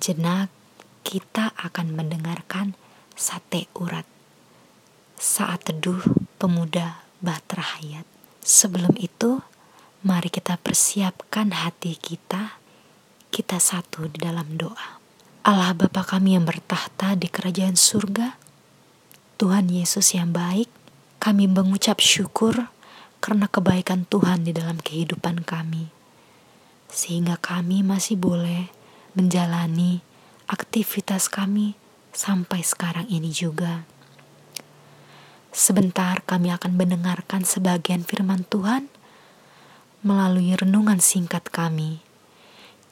Sejenak kita akan mendengarkan sate urat. Saat teduh pemuda Batra Hayat. Sebelum itu, mari kita persiapkan hati kita, kita satu di dalam doa. Allah Bapa kami yang bertahta di kerajaan surga, Tuhan Yesus yang baik, kami mengucap syukur karena kebaikan Tuhan di dalam kehidupan kami sehingga kami masih boleh menjalani aktivitas kami sampai sekarang ini juga. Sebentar kami akan mendengarkan sebagian firman Tuhan melalui renungan singkat kami.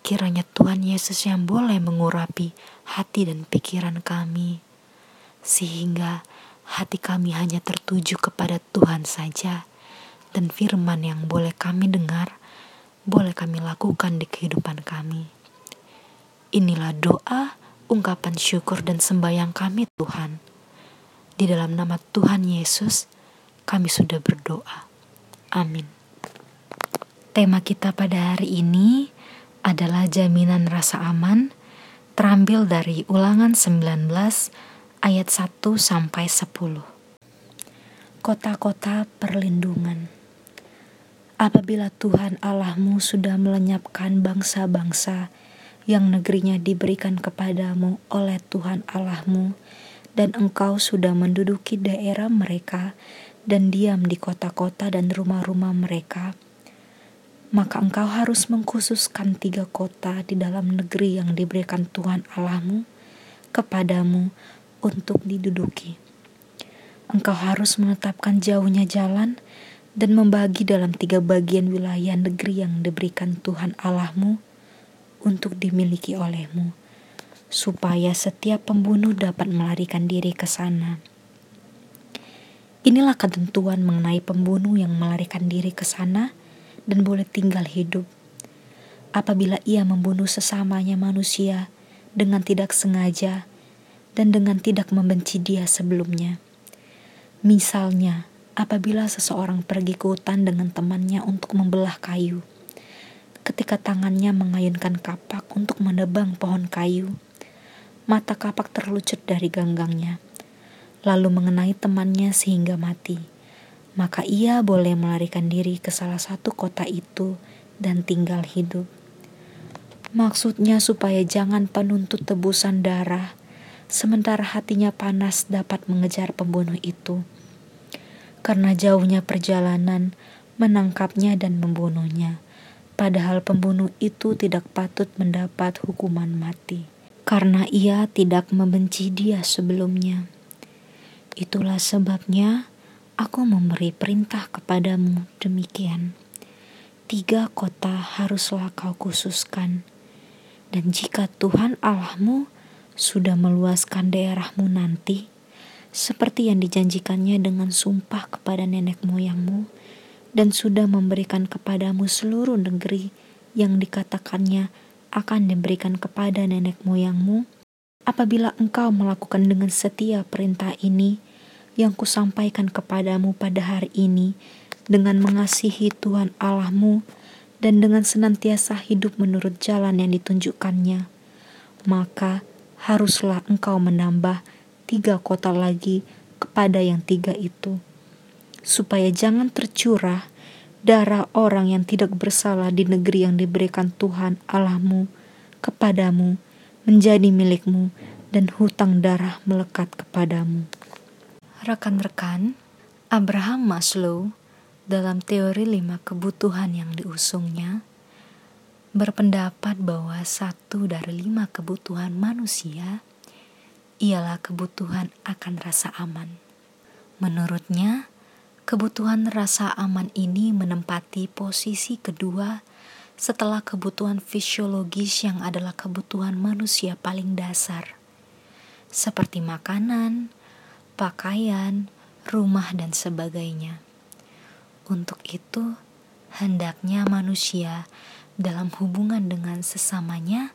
Kiranya Tuhan Yesus yang boleh mengurapi hati dan pikiran kami, sehingga hati kami hanya tertuju kepada Tuhan saja, dan firman yang boleh kami dengar boleh kami lakukan di kehidupan kami. Inilah doa, ungkapan syukur dan sembahyang kami Tuhan. Di dalam nama Tuhan Yesus, kami sudah berdoa. Amin. Tema kita pada hari ini adalah jaminan rasa aman terambil dari Ulangan 19 ayat 1 sampai 10. Kota-kota perlindungan. Apabila Tuhan Allahmu sudah melenyapkan bangsa-bangsa yang negerinya diberikan kepadamu oleh Tuhan Allahmu, dan engkau sudah menduduki daerah mereka dan diam di kota-kota dan rumah-rumah mereka, maka engkau harus mengkhususkan tiga kota di dalam negeri yang diberikan Tuhan Allahmu kepadamu untuk diduduki. Engkau harus menetapkan jauhnya jalan dan membagi dalam tiga bagian wilayah negeri yang diberikan Tuhan Allahmu untuk dimiliki olehmu, supaya setiap pembunuh dapat melarikan diri ke sana. Inilah ketentuan mengenai pembunuh yang melarikan diri ke sana dan boleh tinggal hidup. Apabila ia membunuh sesamanya manusia dengan tidak sengaja dan dengan tidak membenci dia sebelumnya. Misalnya, apabila seseorang pergi ke hutan dengan temannya untuk membelah kayu. Ketika tangannya mengayunkan kapak untuk menebang pohon kayu, mata kapak terlucut dari ganggangnya, lalu mengenai temannya sehingga mati. Maka ia boleh melarikan diri ke salah satu kota itu dan tinggal hidup. Maksudnya supaya jangan penuntut tebusan darah, sementara hatinya panas dapat mengejar pembunuh itu karena jauhnya perjalanan menangkapnya dan membunuhnya. Padahal pembunuh itu tidak patut mendapat hukuman mati, karena ia tidak membenci dia sebelumnya. Itulah sebabnya aku memberi perintah kepadamu demikian. Tiga kota haruslah kau khususkan, dan jika Tuhan Allahmu sudah meluaskan daerahmu nanti, seperti yang dijanjikannya dengan sumpah kepada nenek moyangmu, dan sudah memberikan kepadamu seluruh negeri yang dikatakannya akan diberikan kepada nenek moyangmu, apabila engkau melakukan dengan setia perintah ini yang kusampaikan kepadamu pada hari ini, dengan mengasihi Tuhan Allahmu dan dengan senantiasa hidup menurut jalan yang ditunjukkannya, maka haruslah engkau menambah tiga kota lagi kepada yang tiga itu, supaya jangan tercurah darah orang yang tidak bersalah di negeri yang diberikan Tuhan Allahmu kepadamu menjadi milikmu dan hutang darah melekat kepadamu. Rekan-rekan, Abraham Maslow dalam teori lima kebutuhan yang diusungnya berpendapat bahwa satu dari lima kebutuhan manusia ialah kebutuhan akan rasa aman. Menurutnya, kebutuhan rasa aman ini menempati posisi kedua setelah kebutuhan fisiologis yang adalah kebutuhan manusia paling dasar, seperti makanan, pakaian, rumah, dan sebagainya. Untuk itu, hendaknya manusia dalam hubungan dengan sesamanya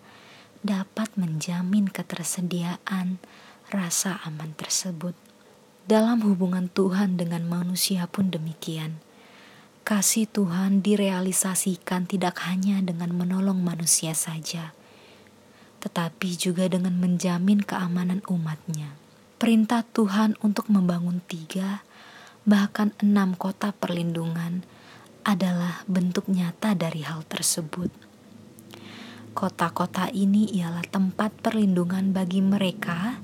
dapat menjamin ketersediaan rasa aman tersebut. Dalam hubungan Tuhan dengan manusia pun demikian. Kasih Tuhan direalisasikan tidak hanya dengan menolong manusia saja, tetapi juga dengan menjamin keamanan umatnya. Perintah Tuhan untuk membangun tiga, bahkan enam kota perlindungan adalah bentuk nyata dari hal tersebut. Kota-kota ini ialah tempat perlindungan bagi mereka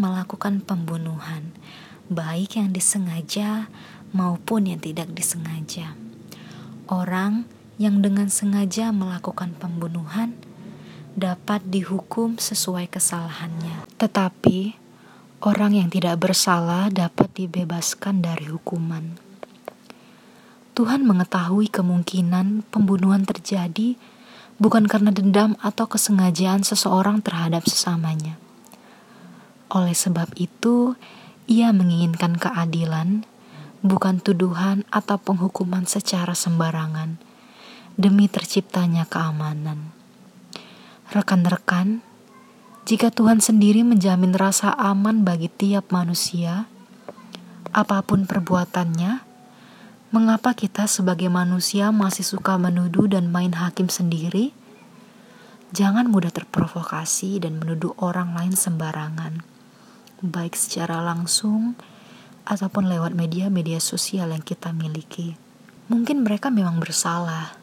melakukan pembunuhan, baik yang disengaja maupun yang tidak disengaja. Orang yang dengan sengaja melakukan pembunuhan dapat dihukum sesuai kesalahannya, tetapi orang yang tidak bersalah dapat dibebaskan dari hukuman. Tuhan mengetahui kemungkinan pembunuhan terjadi bukan karena dendam atau kesengajaan seseorang terhadap sesamanya. Oleh sebab itu, Ia menginginkan keadilan, bukan tuduhan atau penghukuman secara sembarangan, demi terciptanya keamanan. Rekan-rekan, jika Tuhan sendiri menjamin rasa aman bagi tiap manusia, apa pun perbuatannya, Mengapa kita sebagai manusia masih suka menuduh dan main hakim sendiri? Jangan mudah terprovokasi dan menuduh orang lain sembarangan, baik secara langsung ataupun lewat media-media sosial yang kita miliki. Mungkin mereka memang bersalah,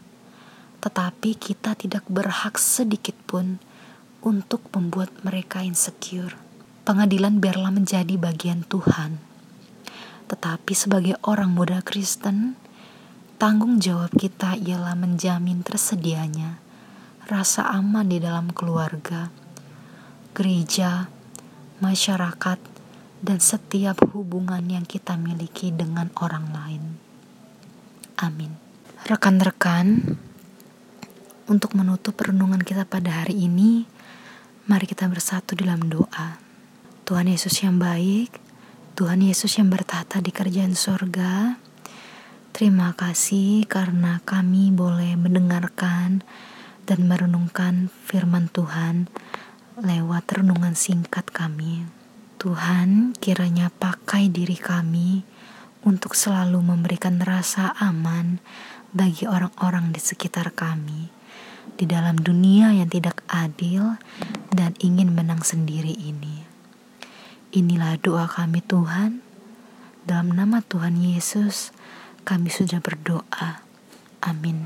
tetapi kita tidak berhak sedikit pun untuk membuat mereka insecure. Pengadilan biarlah menjadi bagian Tuhan tetapi sebagai orang muda Kristen, tanggung jawab kita ialah menjamin tersedianya rasa aman di dalam keluarga, gereja, masyarakat, dan setiap hubungan yang kita miliki dengan orang lain. Amin. Rekan-rekan, untuk menutup renungan kita pada hari ini, mari kita bersatu dalam doa. Tuhan Yesus yang baik, Tuhan Yesus yang bertata di kerjaan sorga, terima kasih karena kami boleh mendengarkan dan merenungkan firman Tuhan lewat renungan singkat kami. Tuhan kiranya pakai diri kami untuk selalu memberikan rasa aman bagi orang-orang di sekitar kami di dalam dunia yang tidak adil dan ingin menang sendiri ini. Inilah doa kami Tuhan. Dalam nama Tuhan Yesus, kami sudah berdoa. Amin.